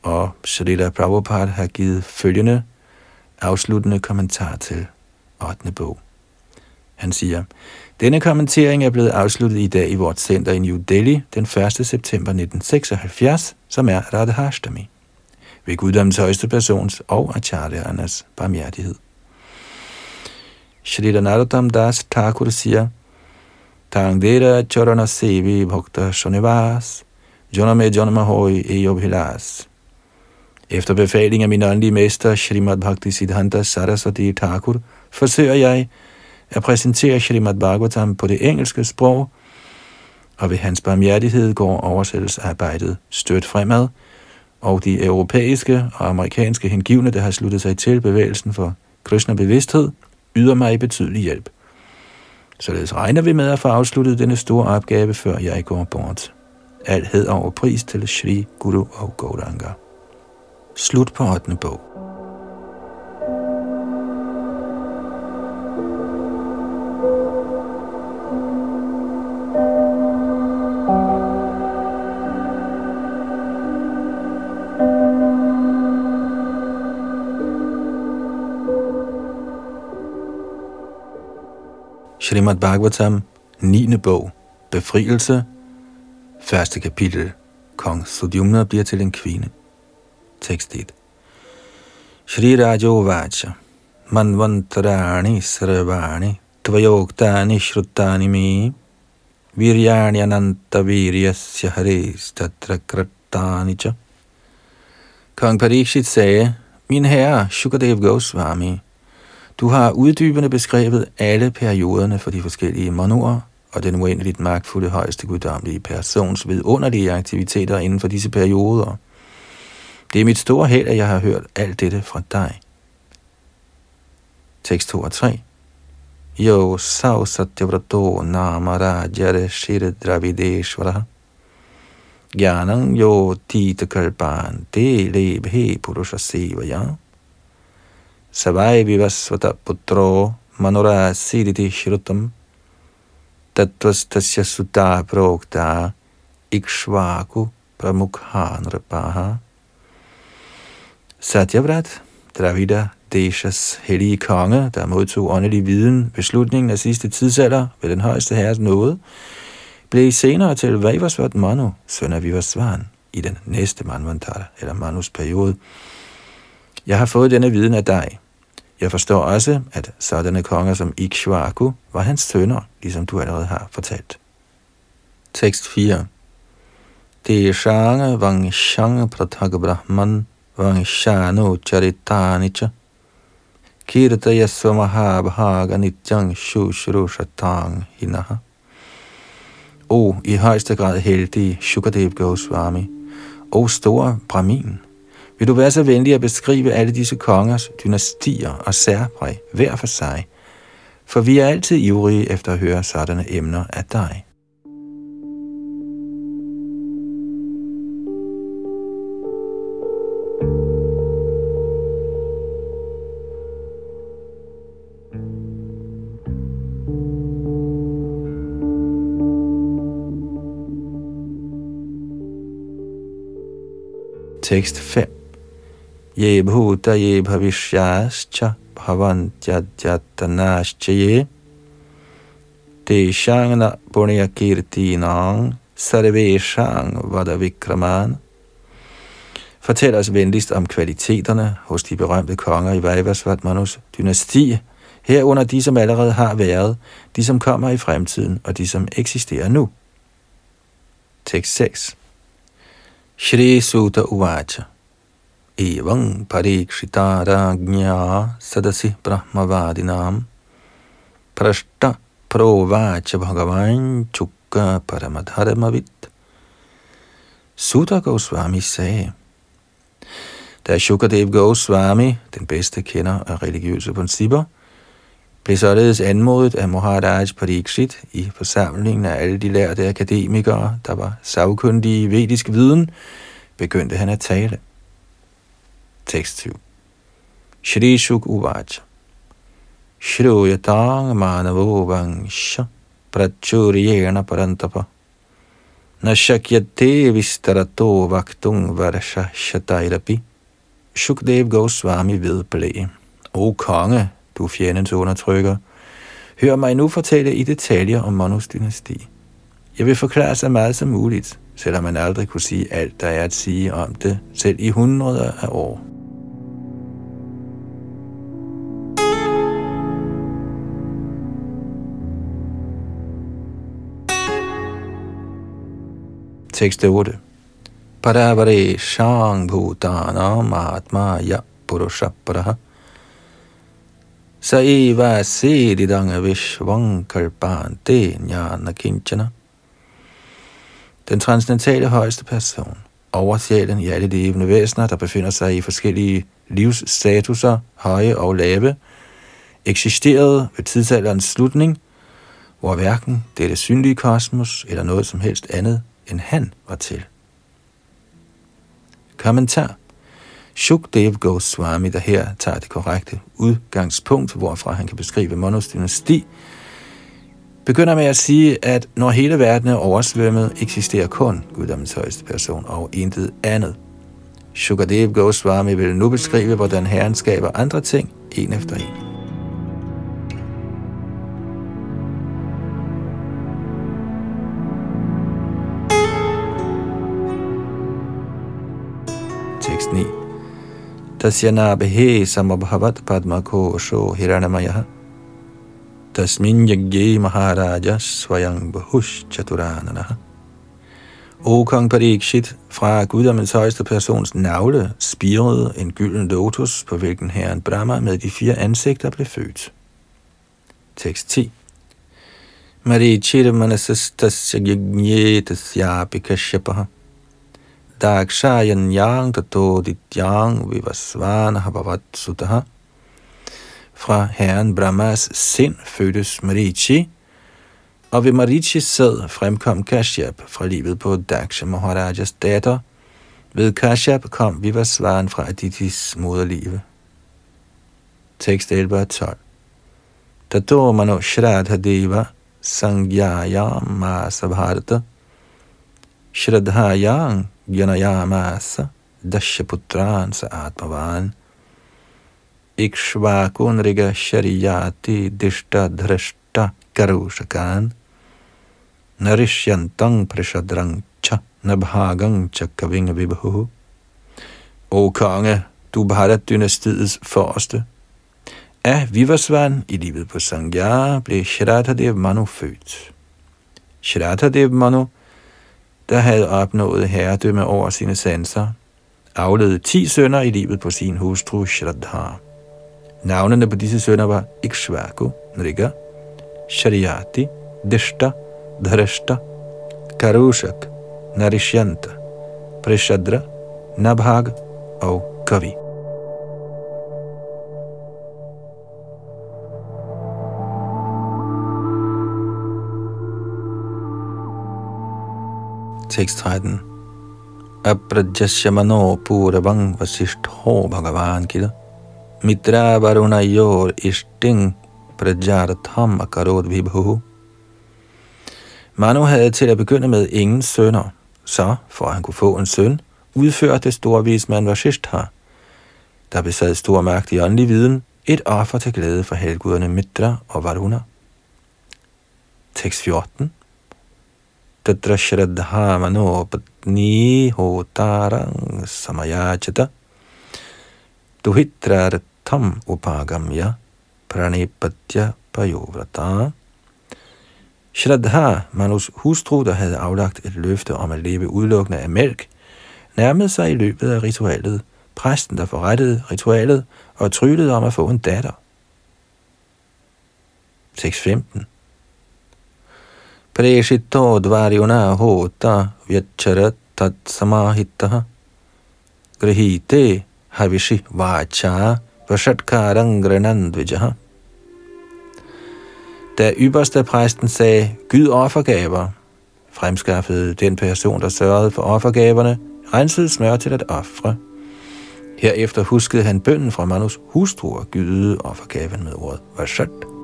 Og Srila Prabhupada har givet følgende afsluttende kommentar til 8. bog. Han siger, denne kommentering er blevet afsluttet i dag i vores center i New Delhi den 1. september 1976, som er Radhashtami, ved guddommens højeste persons og acharyernes barmhjertighed. Shri Narottam Das Thakur siger, Tangdera Charana Sevi Bhakta Shonivas, Janame Jonamahoy Eyobhilas. Efter befaling af min åndelige mester, Srimad Bhakti Siddhanta Saraswati Thakur, forsøger jeg at præsentere Srimad Bhagavatam på det engelske sprog, og ved hans barmhjertighed går oversættelsesarbejdet stødt fremad, og de europæiske og amerikanske hengivne, der har sluttet sig til bevægelsen for Krishna bevidsthed, yder mig betydelig hjælp. Således regner vi med at få afsluttet denne store opgave, før jeg går bort. Alt hed over pris til Shri Guru og Gauranga. Slut på 8. bog. Srimad Bhagavatam, 9. bog, Befrielse, første kapitel, Kong Sudyumna bliver til en kvinde. Tekst 1. Shri Rajo Vacha, Manvantarani Sarvani, Tvayoktani Shruttani Mi, Viryani Ananta Viryasya Haris Tatrakrattani Cha. Kong Parikshit sagde, Min herre, Shukadev Goswami, du har uddybende beskrevet alle perioderne for de forskellige monoer, og den uendeligt magtfulde højeste guddommelige persons vidunderlige aktiviteter inden for disse perioder. Det er mit store held, at jeg har hørt alt dette fra dig. Tekst 2 og 3. Yo sau satyavrato nama rajare shire dravideshvara. Gyanang yo tita kalpan te lebhe purusha sevaya. Savai vivasvata putro manora siditi shrutam tattvastasya sutta prokta ikshvaku pramukhanrapaha. Satyavrat, Dravida Deshas hellige konge, der modtog åndelig viden ved slutningen af sidste tidsalder ved den højeste herres nåde, blev senere til Vajvasvat Manu, søn af Vivasvan, i den næste Manvantara, eller Manus periode. Jeg har fået denne viden af dig. Jeg forstår også, at sådanne konger som Ikshvaku var hans sønner, ligesom du allerede har fortalt. Tekst 4 Deshanga Vangshang Prathaga Brahman Vangshano Charitanicha. Kirtaya Svamahabhaga Nityang Shushurushatang Hinaha. O i højeste grad heldige Shukadev Goswami, O store Brahmin, vil du være så venlig at beskrive alle disse kongers dynastier og særpræg hver for sig, for vi er altid ivrige efter at høre sådanne emner af dig. Tekst 5 ye bhuta ye bhavishyascha bhavantyadyatanascha ye teshangna punya kirtinang sarveshang vadavikraman Fortæl os venligst om kvaliteterne hos de berømte konger i Vajvasvatmanus dynasti, herunder de, som allerede har været, de, som kommer i fremtiden, og de, som eksisterer nu. Tekst 6 Shri Sutta Uvacha evang parikshita ragnya sadasi brahmavadinam prashta provacha bhagavan chukka paramadharmavit. Sutta Goswami sagde, da Shukadev Goswami, den bedste kender af religiøse principper, blev således anmodet af Maharaj Pariksit i forsamlingen af alle de lærte akademikere, der var savkundige i vedisk viden, begyndte han at tale. Tekst 7. Shri Shuk Uvacha Shruyatang Manavo Vangsha Prachuryena Parantapa Nashakyate Vistarato Vaktung Varsha Shatairapi Shukdev Goswami vedblæ. O konge, du fjendens undertrykker, Hør mig nu fortælle i detaljer om Manus dynasti. Jeg vil forklare så meget som muligt, selvom man aldrig kunne sige alt, der er at sige om det, selv i hundreder af år. Tekst 8. Paravare shang bhutanam atmaya ya purusha paraha Sa eva sedidanga vishvang kalpante jnana kinchana Den transcendentale højeste person, oversjælen i alle levende væsener, der befinder sig i forskellige livsstatuser, høje og lave, eksisterede ved tidsalderens slutning, hvor hverken dette synlige kosmos eller noget som helst andet end han var til. Kommentar Shukdev Goswami, der her tager det korrekte udgangspunkt, hvorfra han kan beskrive Monos dynasti, begynder med at sige, at når hele verden er oversvømmet, eksisterer kun guddommens højeste person og intet andet. Shukadev Goswami vil nu beskrive, hvordan Herren skaber andre ting, en efter en. Sne. 9. Tasya nabehe samabhavat padmakosho hiranamaya tasmin yagye maharaja svayang bahush chaturanana. O kong Parikshit, fra guddommens højeste persons navle spirede en gylden lotus, på hvilken herren Brahma med de fire ansigter blev født. Tekst 10. Marichir manasastasya yagnye tasya kasyapaha dakshayan yang tato dityang vivasvana bhavat sutaha. Fra herren Brahmas sind fødtes Marichi, og ved Marichis sæd fremkom Kashyap fra livet på Daksha Maharajas datter. Ved Kashyap kom Vivasvaren fra Aditis moderlive. Tekst 11 12. Tato mano shraddha deva sangyaya masabharata shradhayang Janayamasa Dashaputran sa Atmavan Ikshvakunriga Shariyati Dishta Dhrashta Karushakan Narishyantang Prishadrang Cha Nabhagang Cha Kavinga Vibhu O konge, du Bharat dynastiets forreste. Af Vivasvan i livet på Sangya blev Shradhadev Manu født. Shradhadev Manu der havde opnået herredømme over sine sanser, afledte ti sønner i livet på sin hustru Shraddha. Navnene på disse sønner var Ikshvaku, Nriga, Shariyati, Dishta, Dharashta, Karushak, Narishyanta, Prishadra, Nabhag og Kavi. Tekst 13. Aprajasya mano puravang vasishtho bhagavan kila. Mitra varuna yor ishting prajartham akarod vibhu. Manu havde til at begynde med ingen sønner, så for at han kunne få en søn, udførte store vismand Vashishtha, der besad stor magt i åndelig viden, et offer til glæde for helguderne Mitra og Varuna. Tekst 14 तत्र श्रद्धा मनोपत्नी होतारं समयाचत दुहित्रार्थम upagamya pranipatya payovrata. Shraddha, Manus hustru, der havde aflagt et løfte om at leve udelukkende af mælk, nærmede sig i løbet af ritualet præsten, der forrettede ritualet og tryllede om at få en datter. 6.15 प्रेषितो द्वार्युणा होता व्यच्छरत् तत्समाहितः गृहीते हविषि vacha vashatkarang granandvijaha. Da ypperste præsten sagde, Gyd offergaver, fremskaffede den person, der sørgede for offergaverne, rensede smør til at ofre. Herefter huskede han bønden fra Manus hustru og gyde offergaven med ordet Vashat.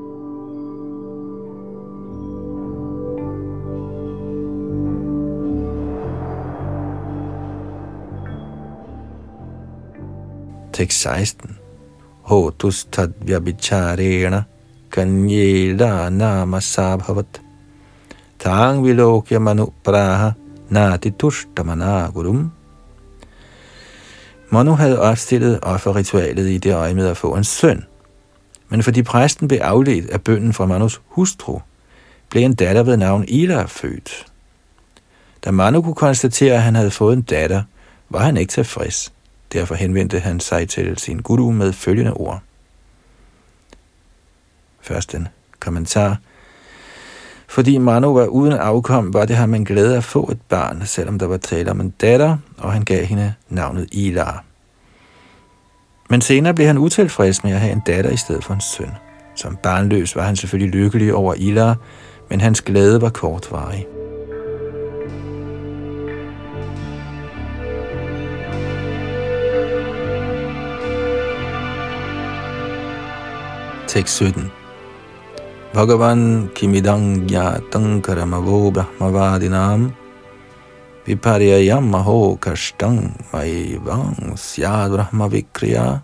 Tekst 16. Hotus tad vyabicharena kanyela nama sabhavat. Tang vilokya manu praha nati tushtamana gurum. Manu havde opstillet offerritualet i det øje med at få en søn. Men fordi præsten blev afledt af bønden fra Manus hustru, blev en datter ved navn Ila født. Da Manu kunne konstatere, at han havde fået en datter, var han ikke tilfreds. Derfor henvendte han sig til sin guru med følgende ord. Først en kommentar. Fordi Manu var uden afkom, var det ham en glæde at få et barn, selvom der var tale om en datter, og han gav hende navnet Ilar. Men senere blev han utilfreds med at have en datter i stedet for en søn. Som barnløs var han selvfølgelig lykkelig over Ilar, men hans glæde var kortvarig. Tekst 17 Bhagavan kimidang yatang karamavo brahmavadinam viparyayamaho kashtang vaivang syad brahmavikriya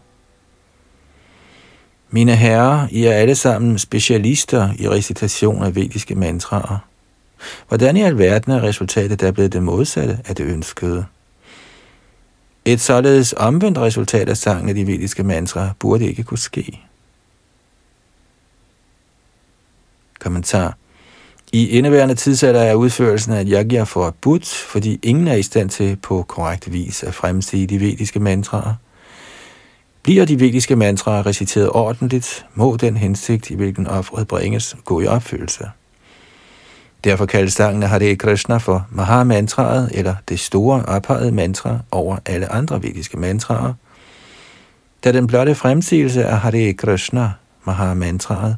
Mine herrer, I er alle sammen specialister i recitation af vediske mantraer. Hvordan i alverden er resultatet der blevet det modsatte af det ønskede? Et således omvendt resultat af sangen af de vediske mantraer burde ikke kunne ske. Kommentar. I indeværende tidsalder er udførelsen af yagya forbudt, fordi ingen er i stand til på korrekt vis at fremsige de vediske mantraer. Bliver de vediske mantraer reciteret ordentligt, må den hensigt, i hvilken offeret bringes, gå i opfyldelse. Derfor kaldes sangen Hare Krishna for Mahamantraet, eller det store ophøjede mantra over alle andre vediske mantraer, da den blotte fremsigelse af Hare Krishna, Mahamantraet,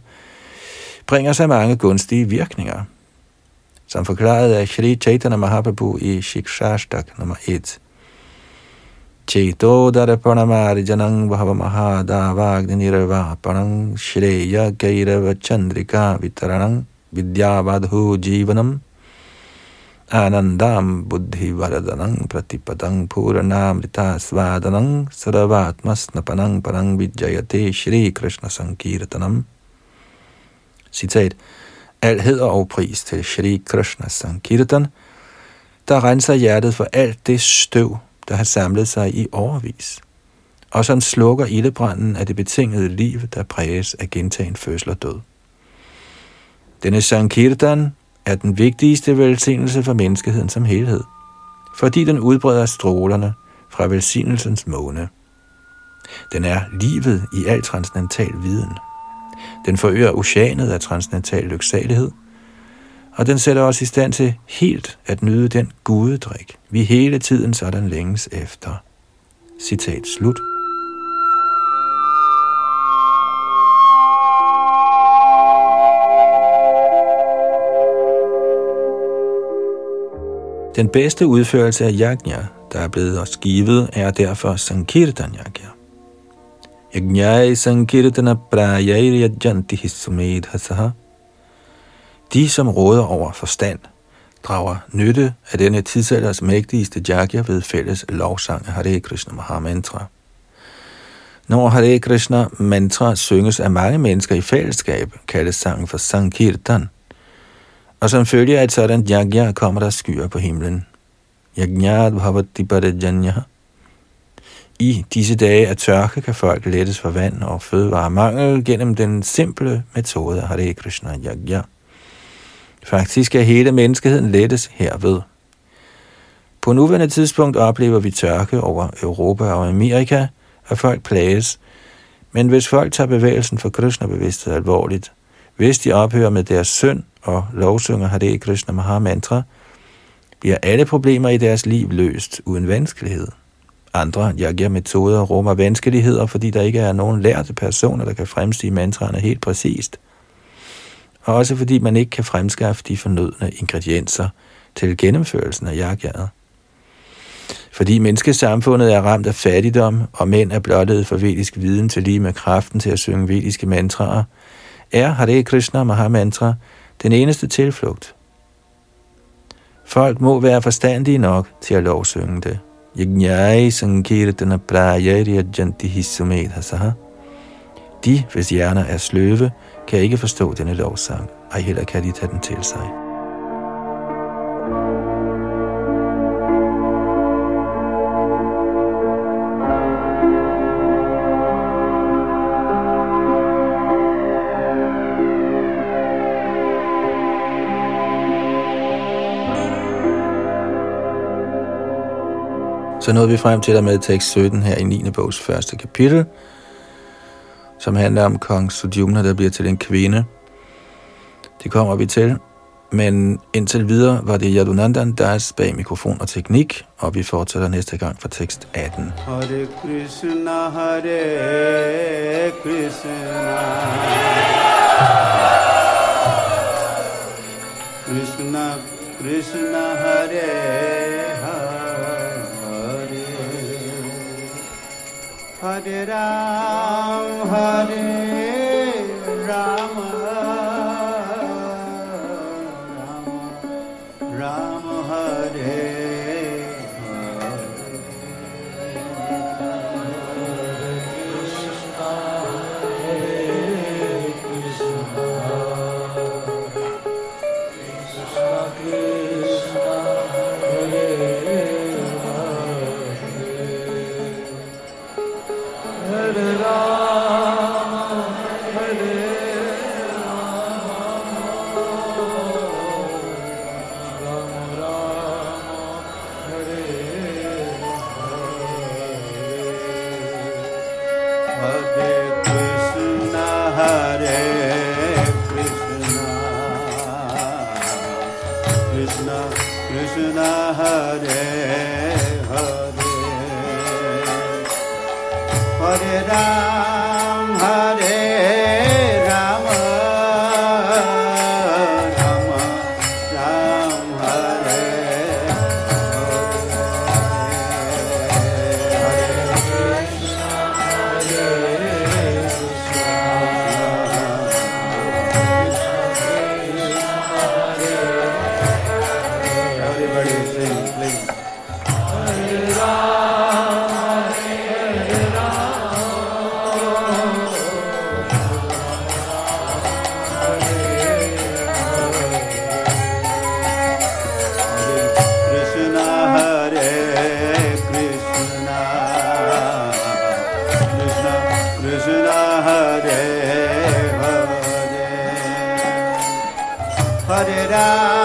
bringer sig mange gunstige virkninger. Som forklaret af Shri Chaitanya Mahaprabhu i Shikshashtak nummer 1. Cheto darapanamarjanang bhava mahadavagni nirvapanam shreya gairava chandrika vitaranang vidyavadhu jivanam anandam buddhi varadanang pratipadang puranamrita svadanang saravatmasnapanang parang vijayate shri krishna sankirtanam citat, Al heder og pris til Shri Krishna Sankirtan, der renser hjertet for alt det støv, der har samlet sig i overvis, og som slukker ildebranden af det betingede liv, der præges af gentagen fødsel og død. Denne Sankirtan er den vigtigste velsignelse for menneskeheden som helhed, fordi den udbreder strålerne fra velsignelsens måne. Den er livet i al transcendental viden. Den forøger oceanet af transcendental lyksalighed, og den sætter os i stand til helt at nyde den gudedrik, vi hele tiden sådan længes efter. Citat slut. Den bedste udførelse af yajna, der er blevet os givet, er derfor Sankirtan yajna. Yajnai Sankirtana Prayair Yajanti Hisumedhasaha. De, som råder over forstand, drager nytte af denne tidsalders mægtigste jagya ved fælles lovsang af Hare Krishna Mahamantra. Når Hare Krishna mantra synges af mange mennesker i fællesskab, kaldes sangen for Sankirtan. Og som følge af et sådan jagya kommer der skyer på himlen. Yajnat bhavati parajanya i disse dage af tørke kan folk lettes for vand og fødevaremangel gennem den simple metode Hare Krishna Yagya. Faktisk er hele menneskeheden lettes herved. På nuværende tidspunkt oplever vi tørke over Europa og Amerika, og folk plages. Men hvis folk tager bevægelsen for Krishna-bevidsthed alvorligt, hvis de ophører med deres synd og lovsynger Hare Krishna Maha Mantra, bliver alle problemer i deres liv løst uden vanskelighed. Andre yagya-metoder rummer vanskeligheder, fordi der ikke er nogen lærte personer, der kan fremstige mantraerne helt præcist. Og også fordi man ikke kan fremskaffe de fornødne ingredienser til gennemførelsen af yagyaet. Fordi menneskesamfundet er ramt af fattigdom, og mænd er blottet for vedisk viden til lige med kraften til at synge vediske mantraer, er Hare Krishna Mahamantra den eneste tilflugt. Folk må være forstandige nok til at lovsynge det. Yajnai Sankirtana Prajari Ajanti Hissumedhasaha. De, hvis hjerner er sløve, kan ikke forstå denne lovsang, og heller kan de tage den til sig. Så nåede vi frem til der med tekst 17 her i 9. bogs første kapitel, som handler om kong Sudyumna, der bliver til en kvinde. Det kommer vi til, men indtil videre var det Yadunandan, der er bag mikrofon og teknik, og vi fortsætter næste gang fra tekst 18. Hare Krishna, Hare Krishna. Krishna, Krishna, Hare Hare Ram, Hare Hare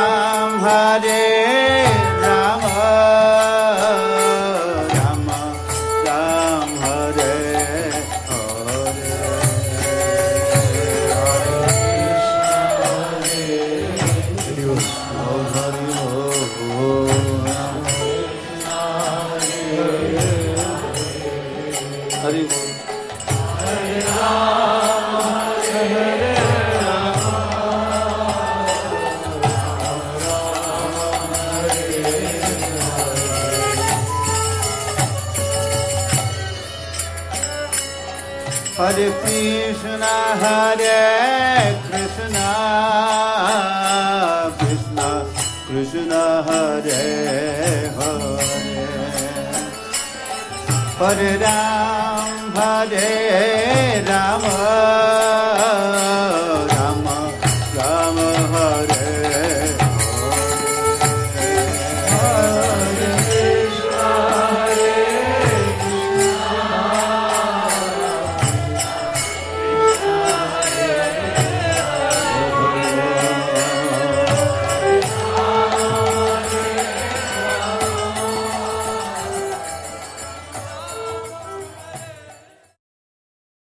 Ram,